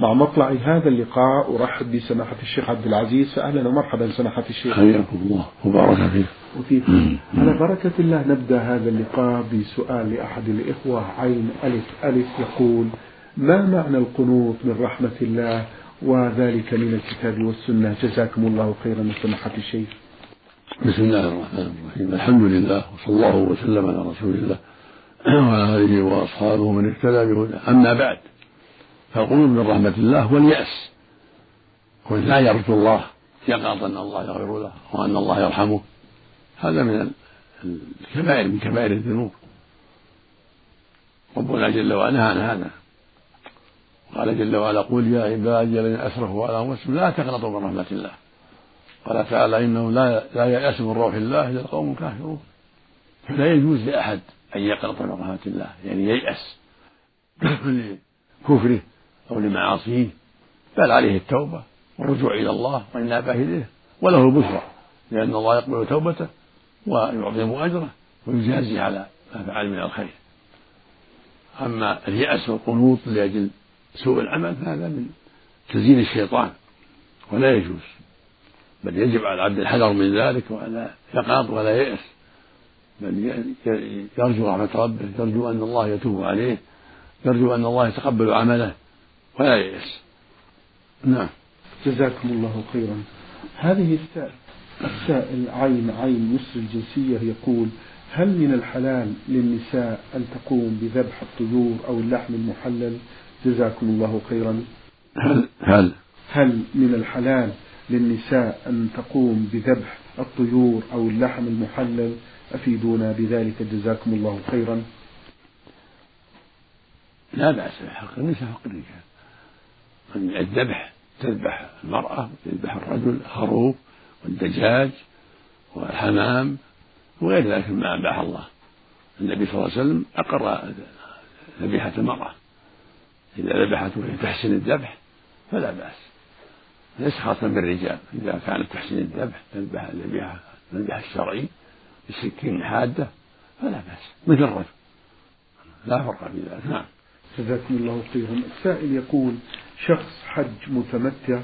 مع مطلع هذا اللقاء أرحب بسماحة الشيخ عبد العزيز. فأهلا ومرحبا سماحة الشيخ. حياكم الله. وبارك فيك. وفيكم على بركة الله نبدأ هذا اللقاء بسؤال لأحد الإخوة عين ألف ألف يقول ما معنى القنوط من رحمة الله وذلك من الكتاب والسنة؟ جزاكم الله خيرا سماحة الشيخ. بسم الله الرحمن الرحيم. الحمد لله وصلى الله وسلم على رسول الله وعلى آله وأصحابه من اهتدى بهداه. أما بعد فالقنوط من رحمة الله هو اليأس لا يرجو الله يقاط أن الله يغفر له وأن الله يرحمه. هذا من الكبائر من كبائر الذنوب. ربنا جل وعلا عن هذا. قال جل وعلا قل يا عبادي الذين أسرفوا على أنفسهم لا تقنطوا من رحمة الله. قال تعالى انه لا لا يأس من روح الله إلا القوم الكافرون. فلا يجوز لأحد أن يقنط من رحمة الله يعني ييأس. لكفره أو لمعاصيه بل عليه التوبة والرجوع إلى الله والانابه اليه وله البشرى لأن الله يقبل توبته ويعظم أجره ويجازي على ما فعل من الخير. أما اليأس والقنوط لأجل سوء العمل فهذا من تزيين الشيطان ولا يجوز. بل يجب على العبد الحذر من ذلك ولا يقاط ولا ييأس. بل يرجو رحمة ربه يرجو أن الله يتوب عليه يرجو أن الله يتقبل عمله. ولا ييأس نعم. جزاكم الله خيرا. هذه السائل السائل عين عين مصر الجنسية يقول هل من الحلال للنساء أن تقوم بذبح الطيور أو اللحم المحلل؟ جزاكم الله خيرا. هل هل. هل من الحلال للنساء أن تقوم بذبح الطيور أو اللحم المحلل؟ أفيدونا بذلك. جزاكم الله خيرا. لا بأس بحق النساء حق الرجال. الذبح تذبح المرأة تذبح الرجل الخروف والدجاج والحمام وغير ذلك مما أباح الله. النبي صلى الله عليه وسلم أقر ذبيحة المرأة. إذا ذبحت وهي تحسن الذبح فلا بأس. ليس خاصة بالرجال. إذا كانت تحسن الذبح تذبح الذبيحة الذبح الشرعي بسكين حادة فلا بأس. مثل الرجل. لا فرق في ذلك. نعم. جزاكم الله خيرا. السائل يقول شخص حج متمتع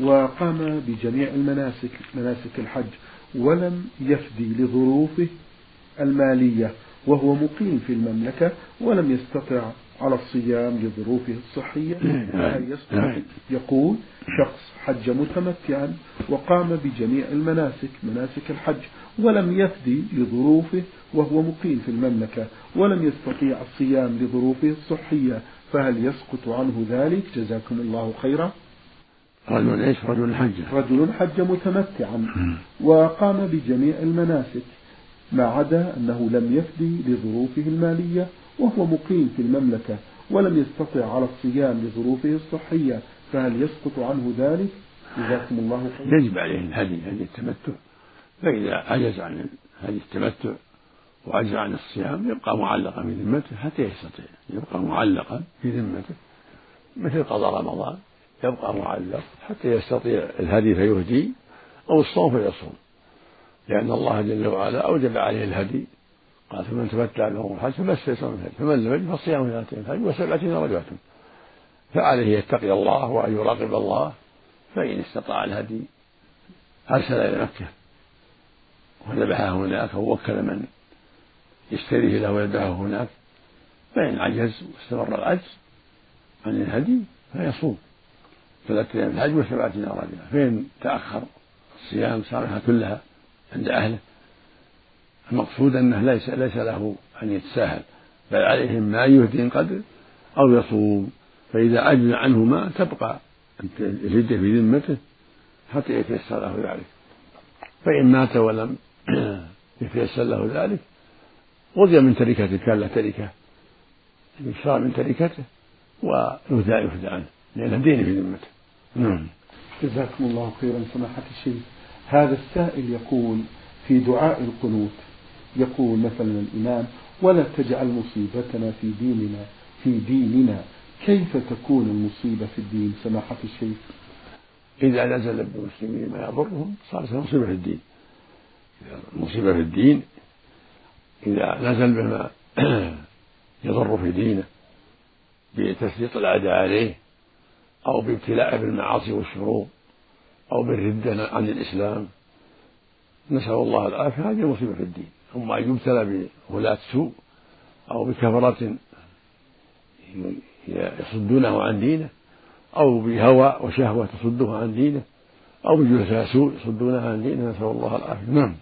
وقام بجميع المناسك مناسك الحج ولم يفدي لظروفه المالية وهو مقيم في المملكة ولم يستطع على الصيام لظروفه الصحية فهل يستطيع يقول شخص حج متمتعا وقام بجميع المناسك مناسك الحج ولم يفدي لظروفه وهو مقيم في المملكة ولم يستطيع الصيام لظروفه الصحية فهل يسقط عنه ذلك؟ جزاكم الله خيرا. رجل إيش؟ رجل حج رجل حج متمتعا وقام بجميع المناسك ما عدا أنه لم يفدي لظروفه المالية وهو مقيم في المملكة ولم يستطع على الصيام لظروفه الصحية فهل يسقط عنه ذلك؟ جزاكم الله خيرا. يجب عليه الهدي هدي التمتع فإذا عجز عن هدي التمتع وعجز عن الصيام يبقى معلقا في ذمته حتى يستطيع يبقى معلقا في ذمته مثل قضاء رمضان يبقى معلق حتى يستطيع الهدي فيهدي أو الصوم فيصوم لأن الله جل وعلا أوجب عليه الهدي قال فمن تمتع له الحج فما استيسر من فمن لم يجد فصيام ثلاثة الحج وسبعة درجات فعليه يتقي الله وأن يراقب الله فإن استطاع الهدي أرسل إلى مكة. وذبحه هناك أو وكل من يشتريه له ويذبحه هناك. فإن عجز واستمر العجز عن الهدي فيصوم ثلاثة أيام الحج وسبعة درجات فإن تأخر الصيام صارها كلها عند أهله. المقصود أنه ليس ليس له أن يتساهل بل عليه ما يهدي قدر أو يصوم. فإذا عجز عنه ما تبقى الهدة في ذمته حتى يتيسر له ذلك. فإن مات ولم يتيسر له ذلك غزي من تركته كان له تركة يشرى من تركته ويهدى يهدى عنه لأنه دين في ذمته. نعم. جزاكم الله خيرا سماحة الشيخ. هذا السائل يقول في دعاء القنوت يقول مثلا الإمام ولا تجعل مصيبتنا في ديننا في ديننا. كيف تكون المصيبة في الدين؟ سماحة الشيخ. إذا نزل بالمسلمين ما يضرهم صارت مصيبة في الدين. مصيبة في الدين إذا نزل بما يضر في دينه بتسليط الأعداء عليه أو بابتلاء بالمعاصي والشرور أو بالردة عن الإسلام. نسأل الله العافية. هذه مصيبة في الدين. أما أن يبتلى بولاة سوء أو بكفرة يصدونه عن دينه أو بهوى وشهوة تصده عن دينه أو بجلساء سوء يصدونه عن دينه نسأل الله العافية. نعم.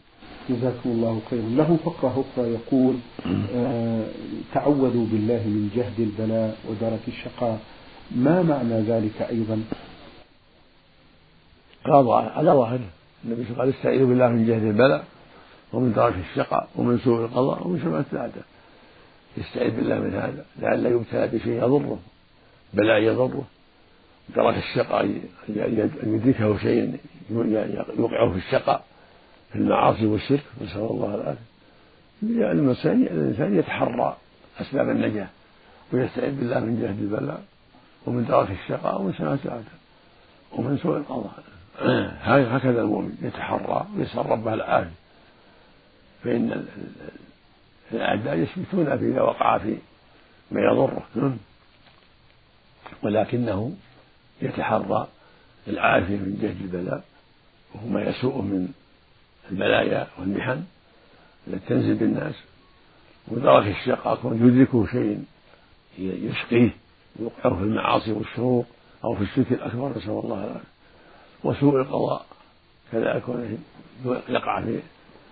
جزاكم الله خيرا. له فقرة أخرى يقول آه تعوذوا بالله من جهد البلاء ودرك الشقاء. ما معنى ذلك أيضا؟ قال على ظاهره. النبي صلى الله عليه وسلم استعيذ بالله من جهد البلاء ومن درك الشقاء ومن سوء القضاء ومن شماتة الأعداء يستعيذ بالله من هذا لئلا يبتلى بشيء يضره بلاء يضره. درك الشقاء أن يدركه شيء يوقعه في الشقاء في المعاصي والشرك نسأل الله العافية. الإنسان يتحرى أسباب النجاة ويستعيذ بالله من جهد البلاء ومن درك الشقاء ومن سماة الأعداء ومن سوء القضاء. هكذا المؤمن يتحرى ويسأل ربه العافية. فإن الأعداء يثبتون إذا وقع في ما يضره نعم. ولكنه يتحرى العافية من جهد البلاء وهو ما يسوء من البلايا والمحن التي تنزل بالناس ودرك الشقاء كون يدركه شيء يشقيه يوقعه في المعاصي والشرور أو في الشرك الأكبر نسأل الله العافية وسوء القضاء كذلك يقع في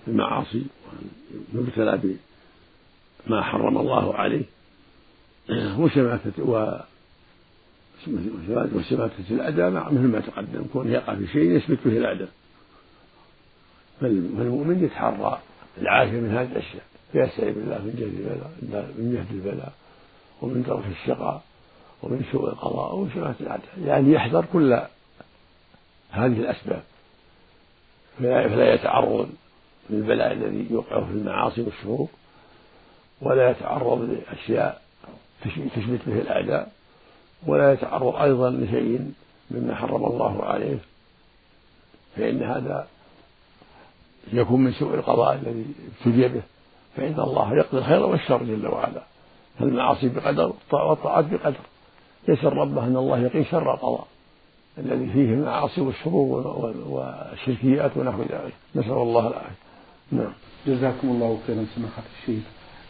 المعاصي ويبتلى بما حرم الله عليه. وشماتة و وشماتة الأداء مثل ما تقدم كون يقع في شيء يثبت به الأداء. فالمؤمن يتحرى العافية من هذه الأشياء فيستعيذ بالله من جهد البلاء من جهد البلاء ومن درك الشقاء ومن سوء القضاء ومن شماتة الأعداء. يعني يحذر كل هذه الأسباب. فلا يتعرض للبلاء الذي يوقعه في المعاصي والشرور ولا يتعرض لأشياء تشمت به الأعداء ولا يتعرض أيضا لشيء مما حرم الله عليه. فإن هذا يكون من سوء القضاء الذي ابتلي به. فإن الله يقضي الخير والشر جل وعلا. فالمعاصي بقدر والطاعات بقدر. يسر ربه أن الله يقي شر القضاء الذي فيه المعاصي والشرور والشركيات ونحو ذلك. نسأل الله العافية. نعم. جزاكم الله خيرا سماحة الشيخ.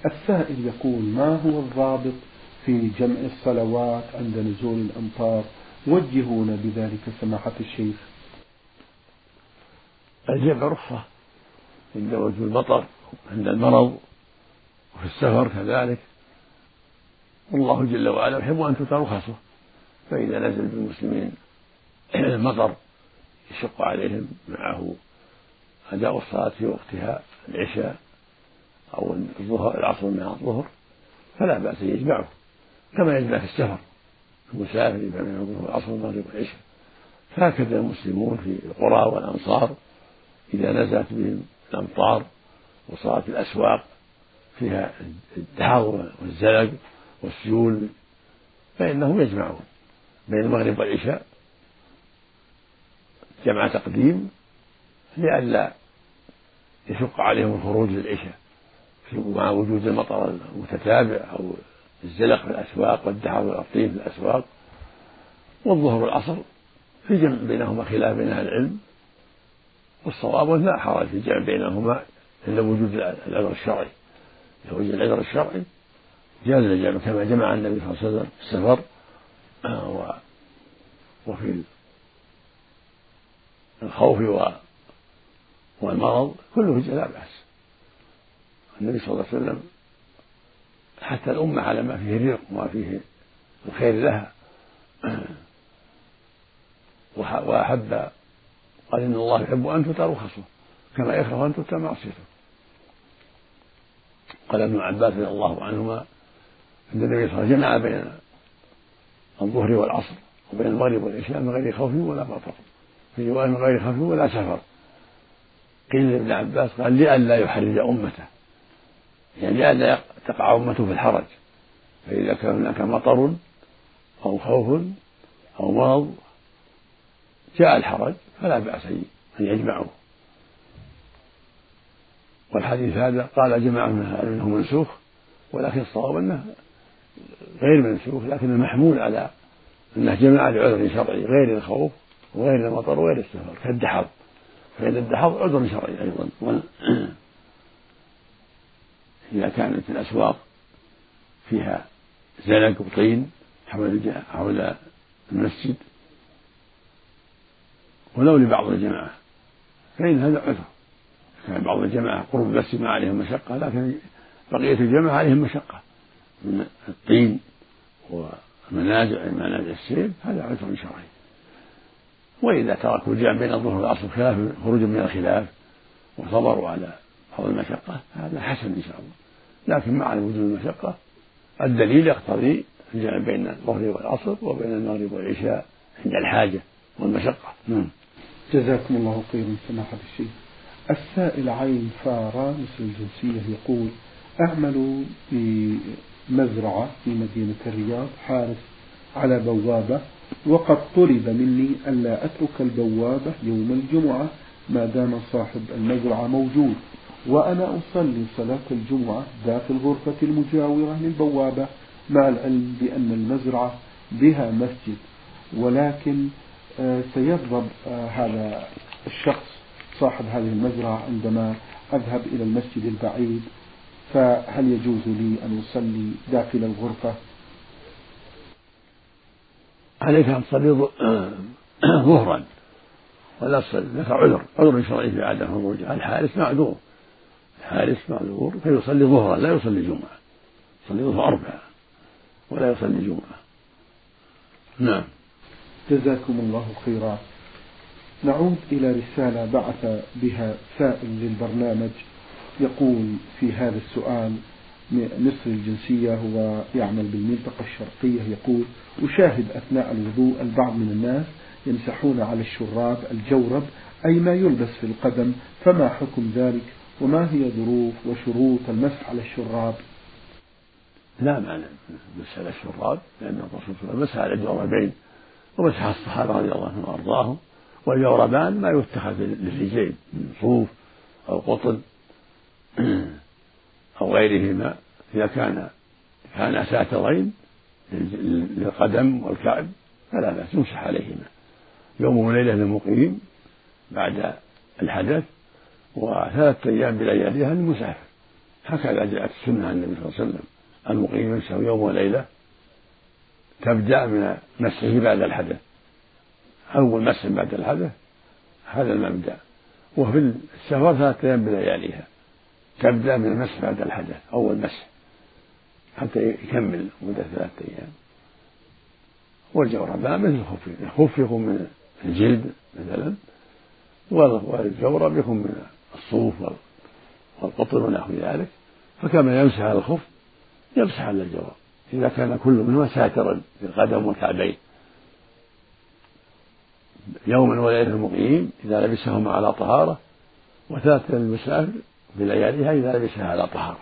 السائل يقول ما هو الضابط في جمع الصلوات عند نزول الأمطار؟ وجهونا بذلك سماحة الشيخ. الجمع رخصة عند وجود المطر عند المرض وفي السفر كذلك. والله جل وعلا يحب أن تؤتى رخصه. فإذا نزل بالمسلمين المطر يشق عليهم معه أداء الصلاة في وقتها العشاء أو الظهر العصر مع الظهر فلا بأس أن يجمعه كما يجمع في السفر المسافر يجمع بين الظهر والعصر والمغرب والعشاء. فهكذا المسلمون في القرى والأمصار إذا نزلت بهم الأمطار وصارت الأسواق فيها الدهر والزلق والسيول فإنهم يجمعون بين المغرب والعشاء جمع تقديم لئلا يشق عليهم الخروج للعشاء. مع وجود المطر المتتابع أو الزلق في الأسواق والدحر والأرطين في الأسواق والظهر والعصر في جمع بينهما خلاف بين أهل العلم والصواب لا حرج في الجمع بينهما عند وجود العذر الشرعي. إذا وجد العذر الشرعي جاز الجمع كما جمع النبي صلى الله عليه وسلم في السفر وفي الخوف والمرض كله لا بأس. النبي صلى الله عليه وسلم حتى الأمة على ما فيه الرزق وما فيه الخير لها. وأحب قال إن الله يحب أن تؤتى رخصه كما يكره أن تؤتى معصيته. قال ابن عباس رضي الله عنهما أن النبي صلى الله عليه وسلم جمع بين الظهر والعصر وبين المغرب والعشاء من غير خوف ولا مطر في رواية من غير خوف ولا سفر. قيل لابن عباس قال لئلا يحرج أمته. يعني لئلا تقع أمته في الحرج. فإذا كان هناك مطر أو خوف أو مرض جاء الحرج فلا بأس أن يجمعوا والحديث هذا قال جماعة أنه منسوخ ولكن الصواب أنه غير منسوخ لكن المحمول على أنه جماعة لعذر شرعي غير الخوف وغير المطر وغير السفر كالدحض. فإن الدحض عذر شرعي أيضا. إذا كانت الأسواق فيها زلق وطين حول حول المسجد ولو لبعض الجماعة فإن هذا عذر. كان بعض الجماعة قرب المسجد ما عليهم مشقة لكن بقية الجماعة عليهم مشقة. من الطين ومنازع منازع السير هذا عذر شرعي. وإذا تركوا الجمع بين الظهر والعصر خلاف خروج من الخلاف وصبروا على بعض المشقة هذا حسن إن شاء الله. لكن مع وجود المشقة الدليل يقتضي الجمع بين الظهر والعصر وبين المغرب والعشاء عند الحاجة والمشقة. نعم. جزاكم الله خيرا سماحة الشيخ. السائل عين فارا مثل الجنسية يقول أعمل في مزرعة في مدينة الرياض حارس على بوابة وقد طلب مني ألا أترك البوابة يوم الجمعة ما دام صاحب المزرعة موجود وأنا أصلي صلاة الجمعة داخل الغرفة المجاورة للبوابة مع العلم بأن المزرعة بها مسجد ولكن آه، سيغضب آه، هذا الشخص صاحب هذه المزرعة عندما أذهب إلى المسجد البعيد فهل يجوز لي أن أصلي داخل الغرفة؟ عليك أن تصلي ظهرا. ولا تصلي. لك عذر. عذر شرعي في عدم خروج الحارس معذور. الحارس معذور فيصلي ظهرا. لا يصلي جمعة. يصلي ظهر أربعة. ولا يصلي جمعة. نعم. جزاكم الله خيرا. نعود إلى رسالة بعث بها سائل للبرنامج. يقول في هذا السؤال مصر الجنسية هو يعمل بالمنطقة الشرقية يقول أشاهد أثناء الوضوء البعض من الناس يمسحون على الشراب الجورب أي ما يلبس في القدم فما حكم ذلك؟ وما هي ظروف وشروط المسح على الشراب؟ لا معنى مسح على الشراب لأن الرسول صلى الله عليه وسلم مسح على الجوربين ومسح الصحابة رضي الله عنهم وأرضاهم والجوربان ما يتخذ للرجلين من صوف أو قطن. أو غيرهما إذا كان كان ساترين للقدم والكعب فلا بأس يمسح عليهما. يوم وليلة للمقيم بعد الحدث وثلاثة أيام بلياليها للمسافر هكذا جاءت السنة عن النبي صلى الله عليه وسلم. المقيم يمسح يوم وليلة تبدأ من مسحه بعد الحدث. أول مسح بعد الحدث هذا المبدأ. وفي السفر ثلاثة أيام بلياليها. تبدأ من المسح بعد الحدث أول مسح. حتى يكمل مدة ثلاثة أيام. والجوربان مثل الخف الخف يكون من الجلد مثلا والجورب يكون من الصوف والقطن ونحو ذلك. فكما يمسح على الخف يمسح على الجورب إذا كان كل منهما ساترا في القدم والكعبين. يوما وليلة المقيم إذا لبسهما على طهارة وثلاثة للمسافر بلياليها إذا لبسها على طهارة.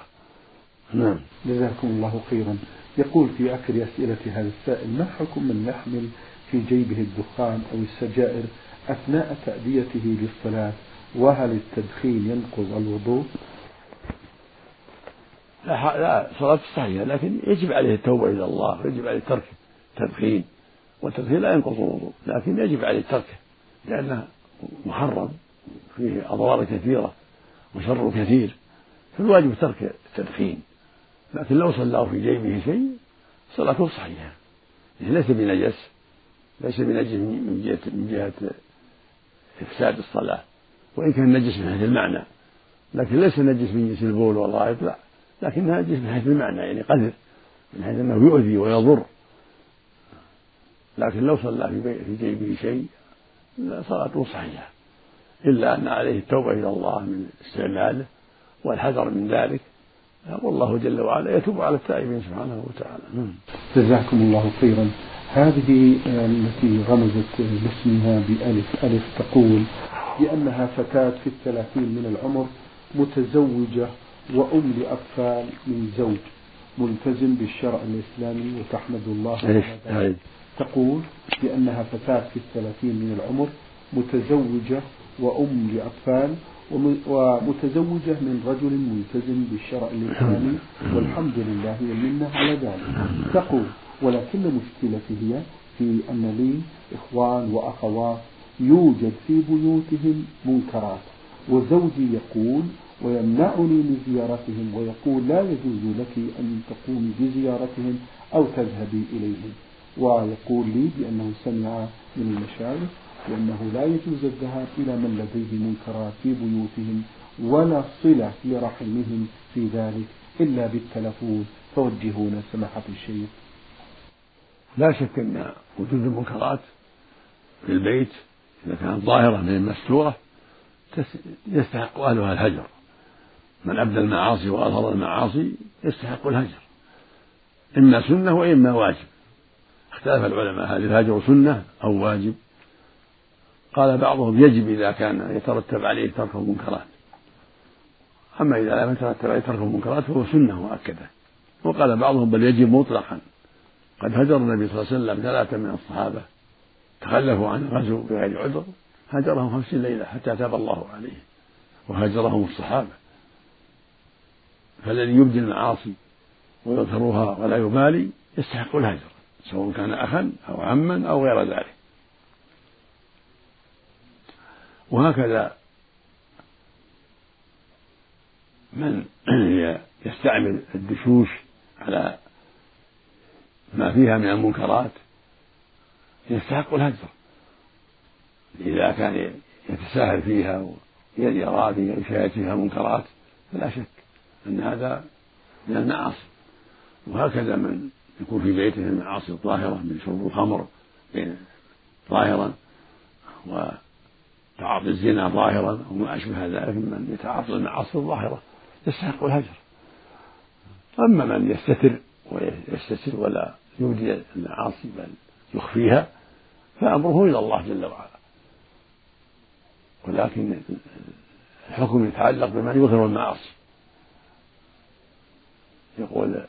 نعم. جزاكم الله خيرا. يقول في آخر أسئلة هذا السائل ما حكم من يحمل في جيبه الدخان أو السجائر أثناء تأديته للصلاة؟ وهل التدخين ينقض الوضوء؟ لا لا صلاة صحيحة لكن يجب عليه التوبة إلى الله ويجب عليه ترك التدخين. والتدخين لا ينقض الوضوء لكن يجب عليه تركه لأنه محرم فيه أضرار كثيرة. وشر كثير فالواجب ترك التدخين. لكن لو صلى في جيبه شيء صلاته صحيحة. يعني ليس بنجس ليس بنجس من جهة من جهة إفساد الصلاة. وإن كان نجس من حيث المعنى. لكن ليس نجس من جنس البول والغائط لا. لكنها نجس من حيث المعنى يعني قذر من حيث أنه يؤذي ويضر. لكن لو صلى في جيبه شيء صلاته صحيحة. إلا أن عليه التوبة إلى الله من استعماله والحذر من ذلك والله جل وعلا يتوب على التائبين سبحانه وتعالى. نعم. جزاكم الله خيرا. هذه التي رمزت باسمها بألف ألف تقول بأنها فتاة في الثلاثين من العمر متزوجة وأم لأطفال من زوج ملتزم بالشرع الإسلامي وتحمد الله على تقول بأنها فتاة في الثلاثين من العمر متزوجة وأم لأطفال ومتزوجة من رجل ملتزم بالشرع الإسلامي. والحمد لله والمنة على ذلك. تقول ولكن مشكلتي هي في أن لي إخوان وأخوات يوجد في بيوتهم منكرات وزوجي يقول ويمنعني من زيارتهم ويقول لا يجوز لك أن تقومي بزيارتهم أو تذهبي إليهم. ويقول لي بأنه سمع من المشايخ بأنه لا يجوز الذهاب إلى من لديه منكرات في بيوتهم ولا صلة لرحمهم في ذلك إلا بالتلفون. توجهون سماحة الشيخ. لا شك أن وجود المنكرات في البيت إذا كانت ظاهرة من المستورة يستحق أهلها الهجر. من أبدى المعاصي وأظهر المعاصي يستحق الهجر. إما سنة وإما واجب. اختلف العلماء هل الهجر سنة أو واجب؟ قال بعضهم يجب إذا كان يترتب عليه ترك المنكرات. أما إذا لم يترتب عليه ترك المنكرات فهو سنة مؤكدة. وقال بعضهم بل يجب مطلقا. قد هجر النبي صلى الله عليه وسلم ثلاثة من الصحابة تخلفوا عن الغزو بغير عذر هجرهم خمسين ليلة حتى تاب الله عليه وهجرهم الصحابة. فالذي يبدي المعاصي ويظهرها ولا يبالي يستحق الهجر سواء كان أخا أو عما أو غير ذلك. وهكذا من يستعمل الدشوش على ما فيها من المنكرات يستحق الهجر. إذا كان يتساهل فيها ويرى يشاهد فيها منكرات فلا شك أن هذا من المعاصي. وهكذا من يكون في بيته المعاصي الظاهرة من شرب الخمر ظاهرا وتعاطي الزنا ظاهرا وما أشبه ذلك من يتعاطى المعاصي الظاهرة يستحق الهجر أما من يستتر ويستتر ولا يبدي المعاصي بل يخفيها فأمره إلى الله جل وعلا. ولكن الحكم يتعلق بمن يظهر المعاصي. يقول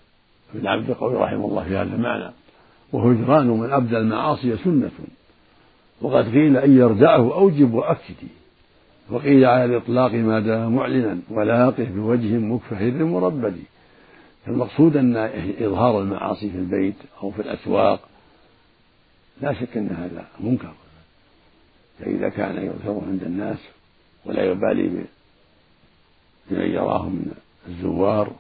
ابن عبد القوي رحمه الله في هذا المعنى وهجران من أبدى المعاصي سنة. وقد قيل أن يردعه أوجب وأكدي وقيل على الإطلاق ما دام معلنا ولاقه بوجه مكفهر مربد. المقصود أن إظهار المعاصي في البيت أو في الأسواق. لا شك أن هذا منكر. فإذا كان يظهر عند الناس ولا يبالي بمن يراه من الزوار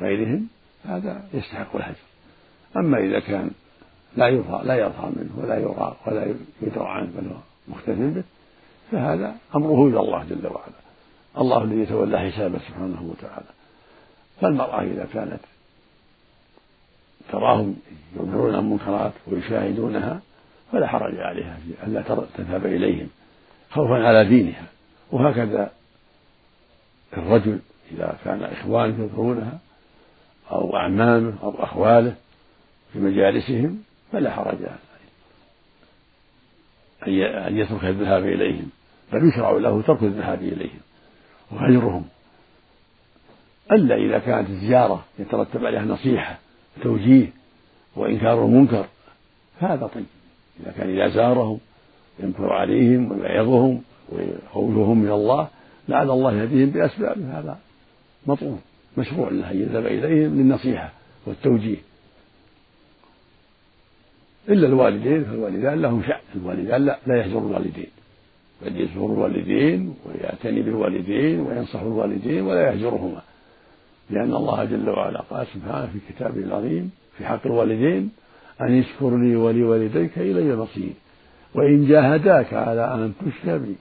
وغيرهم هذا يستحق الحجر أما إذا كان لا يظهر لا يظهر منه ولا يرى ولا يدرى عنه بل هو مختفٍ به فهذا أمره إلى الله جل وعلا. الله الذي يتولى حسابه سبحانه وتعالى. فالمرأة إذا كانت تراهم يظهرون المنكرات ويشاهدونها فلا حرج عليها في ألا تذهب إليهم خوفا على دينها. وهكذا الرجل إذا كان إخوانه يظهرونها أو أعمامه أو أخواله في مجالسهم فلا حرج أن يترك الذهاب إليهم. بل يشرع له ترك الذهاب إليهم وهجرهم ألا إذا كانت الزيارة يترتب عليها نصيحة وتوجيه وإنكار المنكر فهذا طيب. إذا كان إذا زارهم ينكر عليهم ويعظهم ويخوفهم من الله لعل الله يهديهم بأسبابه هذا مطلوب مشروع له أن يذهب إليهم للنصيحة والتوجيه. إلا الوالدين فالوالدان لهم شأن الوالدان لا, لا يهجر الوالدين. بل يزور الوالدين ويعتني بالوالدين وينصح الوالدين ولا يهجرهما. لأن الله جل وعلا قال سبحانه في كتابه العظيم في حق الوالدين أن يشكر لي ولوالديك إلي المصير وإن جاهداك على أن تشرك بي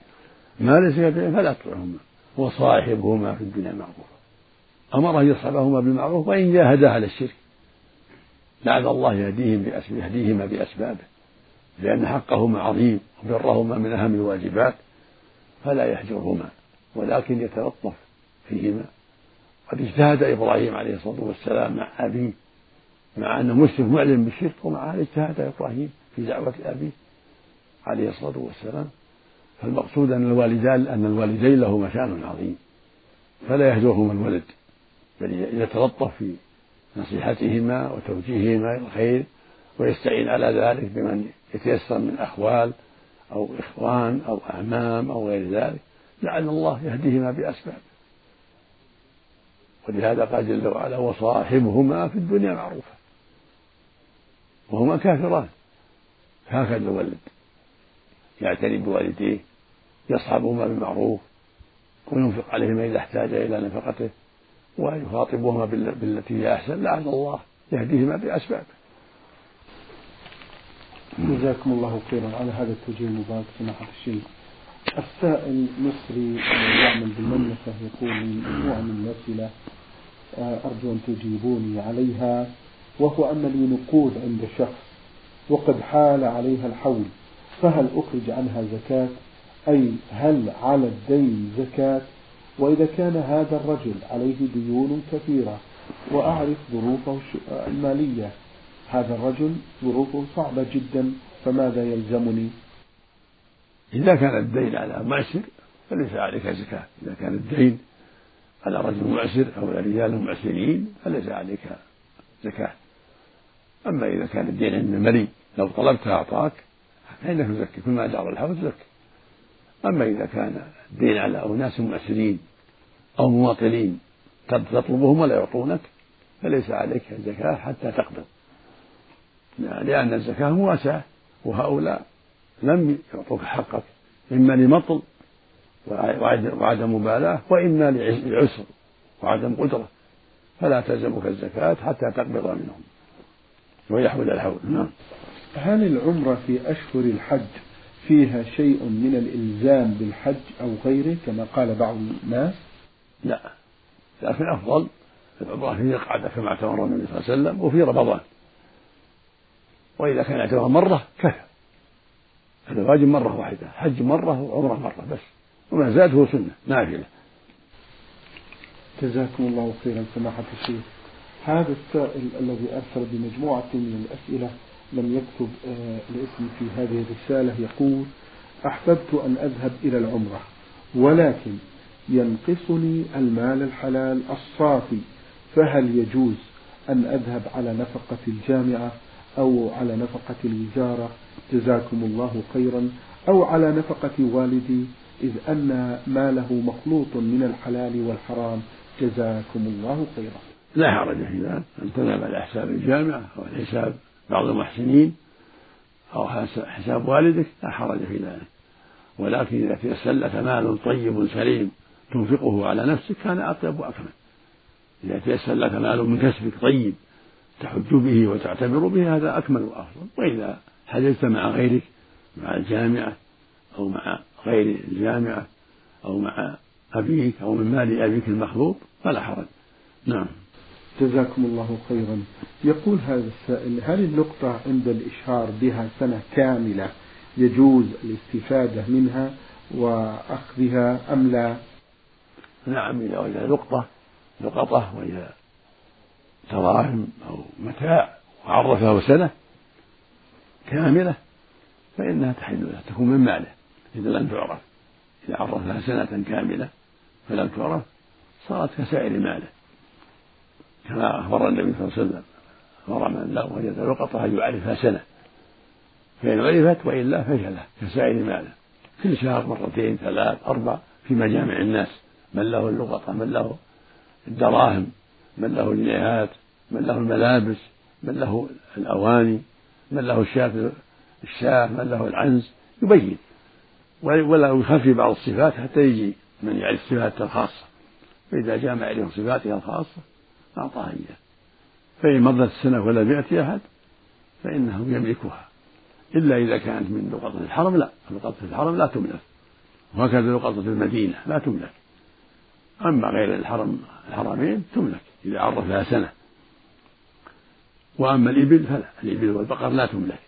ما ليس به فلا تطعهما. وصاحبهما في الدنيا معروفا أمر أن يصحبهما بالمعروف وإن جاهدا على الشرك. لعل الله يهديهم يهديهما بأسبابه لأن حقهما عظيم وبرهما من أهم الواجبات فلا يهجرهما ولكن يتلطف فيهما. قد اجتهد إبراهيم عليه الصلاة والسلام مع أبيه مع أنه مسلم معلن بالشرك ومع ذلك اجتهد إبراهيم في دعوة أبيه عليه الصلاة والسلام. فالمقصود أن الوالدان أن الوالدين له مكان عظيم فلا يهجرهما الولد بل يتلطف في نصيحتهما وتوجيههما إلى الخير ويستعين على ذلك بمن يتيسر من أخوال أو إخوان أو أعمام أو غير ذلك. لعل الله يهديهما بأسباب. ولهذا قال جل وعلا وصاحبهما في الدنيا معروفة. وهما كافران. هكذا الولد. يعتني بوالديه يصحبهما بالمعروف وينفق عليهما إذا احتاج إلى نفقته. ويخاطبهما بالتي هي أحسن لعل الله يهديهما بأسباب. جزاكم الله خيرا على هذا التوجيه المبارك سماحة الشيخ السائل مصري يعمل بالمملكة يقول لي مجموعة من الأسئلة آه، أرجو أن تجيبوني عليها وهو أن لي نقود عند شخص وقد حال عليها الحول فهل أخرج عنها زكاة؟ أي هل على الدين زكاة؟ وإذا كان هذا الرجل عليه ديون كثيرة وأعرف ظروفه المالية هذا الرجل ظروفه صعبة جدا فماذا يلزمني؟ إذا كان الدين على معسر فليس عليك زكاة. إذا كان الدين على رجل معسر أو رجال معسرين فليس عليك زكاة. أما إذا كان الدين عند الملي لو طلبته أعطاك فإنك تزكي كل ما جرى الحول تزكي. أما إذا كان الدين على أناس معسرين أو مواطنين تطلبهم ولا يعطونك فليس عليك الزكاة حتى تقبض. لأن الزكاة مواساة وهؤلاء لم يعطوك حقك إما لمطل وعدم مبالاة وإما لعسر وعدم قدرة. فلا تلزمك الزكاة حتى تقبض منهم. ويحول الحول نعم. هل العمرة في أشهر الحج فيها شيء من الإلزام بالحج أو غيره كما قال بعض الناس؟ لا. لكن أفضل العمرة في القعدة كما اعتمر النبي صلى الله عليه وسلم وفي رمضان. وإذا كان اعتمر مرة كفى. الواجب مرة واحدة حج مرة وعمرة مرة بس. وما زاد هو سنة نافلة. جزاكم الله خيرا سماحة الشيخ. هذا السائل الذي أرسل بمجموعة من الأسئلة لم يكتب آه، الاسم في هذه الرسالة يقول أحببت أن أذهب إلى العمرة ولكن ينقصني المال الحلال الصافي فهل يجوز أن أذهب على نفقة الجامعة أو على نفقة الوزارة؟ جزاكم الله خيرا. أو على نفقة والدي إذ أن ماله مخلوط من الحلال والحرام. جزاكم الله خيرا. لا حرج في ذلك. أن تذهب على حساب الجامعة أو على حساب بعض المحسنين أو حساب والدك لا حرج في ذلك. ولكن إذا تيسر لك مال طيب سليم تنفقه على نفسك كان أطيب وأكمل. إذا تيسر لك مال من كسبك طيب تحج به وتعتبر به هذا أكمل وأفضل. وإذا حجزت مع غيرك مع الجامعة أو مع غير الجامعة أو مع أبيك أو من مال أبيك المخلوط فلا حرج. نعم. جزاكم الله خيرا. يقول هذا السائل هل النقطة عند الإشهار بها سنة كاملة يجوز الاستفادة منها وأخذها أم لا؟ نعم إذا وجد نقطة نقطة وهي دراهم أو متاع وعرفه سنة كاملة فإنها تحل له تكون من ماله إذا لم تعرف إذا عرفها سنة كاملة فلم تعرف صارت كسائر ماله كما أخبر النبي صلى الله عليه وسلم أخبر من له وجد لقطة أن يعرفها سنة. فإن عرفت وإلا فهي له كسائر ماله كل شهر مرتين ثلاث أربع في مجامع الناس. من له اللقطة من له الدراهم من له الجنيهات من له الملابس من له الأواني من له الشاة الشاة من له العنز. يبين. ولا يخفي بعض الصفات حتى يجي من يعرف صفاته الخاصة. فإذا ما يعرف صفاتها الخاصة أعطاها إياه فإن مضت السنة ولم يأتي أحد فإنه يملكها. إلا إذا كانت من لقطة الحرم لا. لقطة الحرم لا تملك. وهكذا لقطة المدينة لا تملك. أما غير الحرم الحرمين تملك إذا عرف لها سنة. وأما الإبل فلا. الإبل والبقر لا تملك.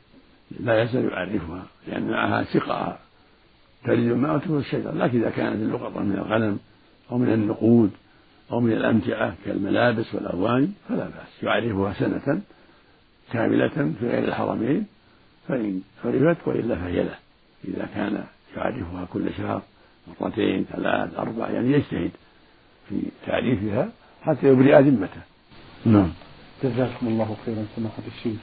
لا يزال يعرفها لأن معها سقاء تلد الماء وتكون الشجر لكن إذا كانت اللقطة من الغنم أو من النقود أو من الأمتعة كالملابس والأواني فلا بأس. يعرفها سنة كاملة في غير الحرمين فإن عرفت وإلا فهي له. إذا كان يعرفها كل شهر مرتين ثلاث أربع يعني يجتهد في تعريفها حتى يبرئ ذمته. نعم. جزاكم الله خيرا سماحة الشيخ.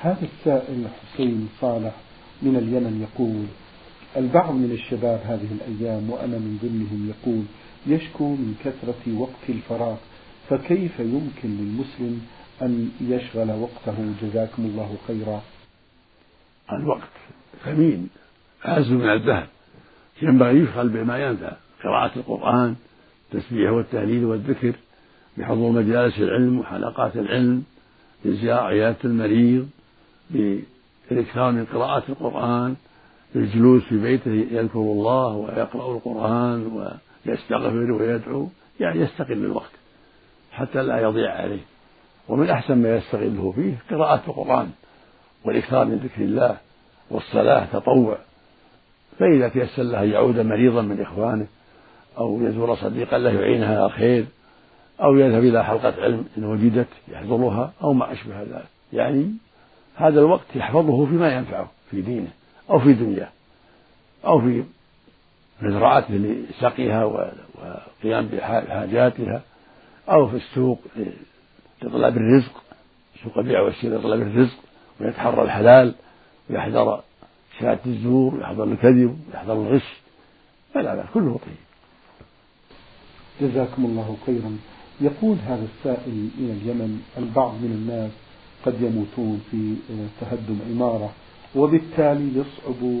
هذا السائل حسين صالح من اليمن يقول البعض من الشباب هذه الأيام وأنا من ضمنهم يقول يشكو من كثرة وقت الفراغ فكيف يمكن للمسلم أن يشغل وقته؟ جزاكم الله خيرا. الوقت ثمين أعز من الذهب. ينبغي يشغل بما ينفع قراءة القرآن التسبيح والتهليل والذكر بحضور مجالس العلم وحلقات العلم بزيارة عيادة المريض بالإكثار من قراءة القرآن بالجلوس في بيته يذكر الله ويقرأ القرآن ويستغفر ويدعو يعني يستقل الوقت حتى لا يضيع عليه. ومن أحسن ما يستغله فيه قراءة القرآن والإكثار من ذكر الله والصلاة تطوع. فإذا تيسر له أن يعود مريضا من إخوانه أو يزور صديقا له يعينه على الخير أو يذهب إلى حلقة علم إن وجدت يحضرها أو ما أشبه ذلك. يعني هذا الوقت يحفظه فيما ينفعه في دينه أو في دنياه أو في مزرعته لسقيها وقيام بحاجاتها أو في السوق لطلب الرزق سوق البيع والشراء لطلب الرزق ويتحرى الحلال ويحذر شهادة الزور ويحذر الكذب ويحذر الغش. فلا بأس كله طيب. جزاكم الله خيرا. يقول هذا السائل من اليمن البعض من الناس قد يموتون في تهدم عمارة وبالتالي يصعب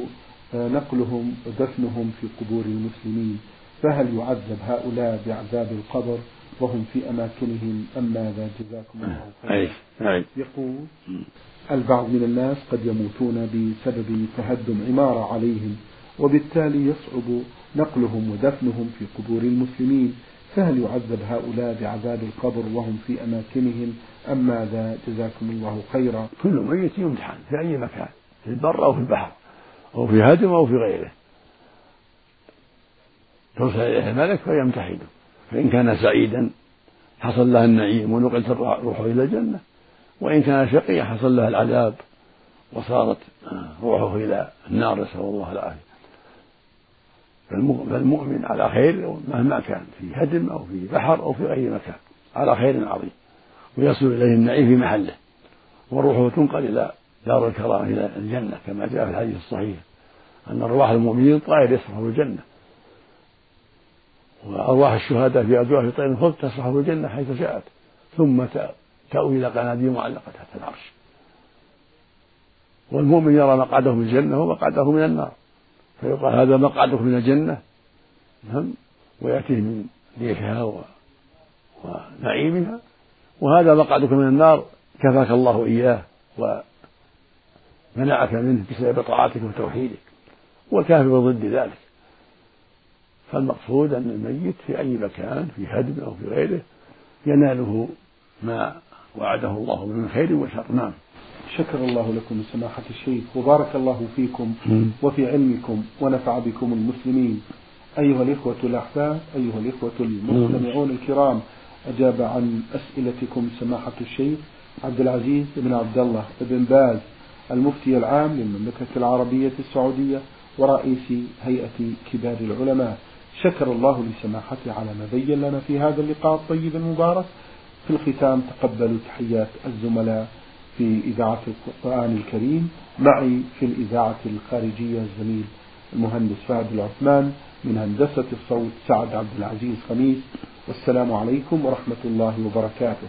نقلهم ودفنهم في قبور المسلمين فهل يعذب هؤلاء بعذاب القبر؟ وهم في أماكنهم أم ماذا جزاكم الله خيرا؟ يقول البعض من الناس قد يموتون بسبب تهدم عمارة عليهم وبالتالي يصعب نقلهم ودفنهم في قبور المسلمين. فهل يعذب هؤلاء بعذاب القبر وهم في أماكنهم؟ أم ماذا جزاكم الله خيرا؟ كل ميت يمتحن في أي مكان في البر أو في البحر. أو في هدم أو في غيره. ترسل إليه الملك فيمتحنه فإن كان سعيدا حصل له النعيم ونقلت روحه إلى الجنة. وإن كان شقيا حصل له العذاب وصارت روحه إلى النار. نسأل الله العافية. فالمؤمن على خير مهما كان في هدم أو في بحر أو في أي مكان على خير عظيم. ويصل إليه النعيم في محله. وروحه تنقل إلى دار الكرامة إلى الجنة كما جاء في الحديث الصحيح. أن أرواح المؤمنين طائر يسرح الجنة. وأرواح الشهداء في أجواف طير الخلد تسرح الجنة حيث شاءت. ثم تأوي إلى قناديل معلقة تحت العرش. والمؤمن يرى مقعده من الجنة ومقعده من النار. فيقال هذا مقعدك من الجنة. نعم. ويأتيه من ريحها ونعيمها. وهذا مقعدك من النار. كفاك الله إياه ومنعك منه بسبب طاعتك وتوحيدك. والكافر ضد ذلك. فالمقصود أن الميت في أي مكان في هدم أو في غيره يناله ما وعده الله من خير وشر. نعم. شكر الله لكم سماحة الشيخ وبارك الله فيكم وفي علمكم ونفع بكم المسلمين. أيها الإخوة الأحباب أيها الإخوة المستمعون الكرام أجاب عن أسئلتكم سماحة الشيخ عبد العزيز بن عبد الله بن باز. المفتي العام للمملكة العربية السعودية ورئيس هيئة كبار العلماء. شكر الله لسماحته على ما بين لنا في هذا اللقاء الطيب المبارك. في الختام تقبلوا تحيات الزملاء في إذاعة القرآن الكريم. معي في الإذاعة الخارجية الزميل المهندس فهد العثمان من هندسة الصوت سعد عبد العزيز خميس والسلام عليكم ورحمة الله وبركاته.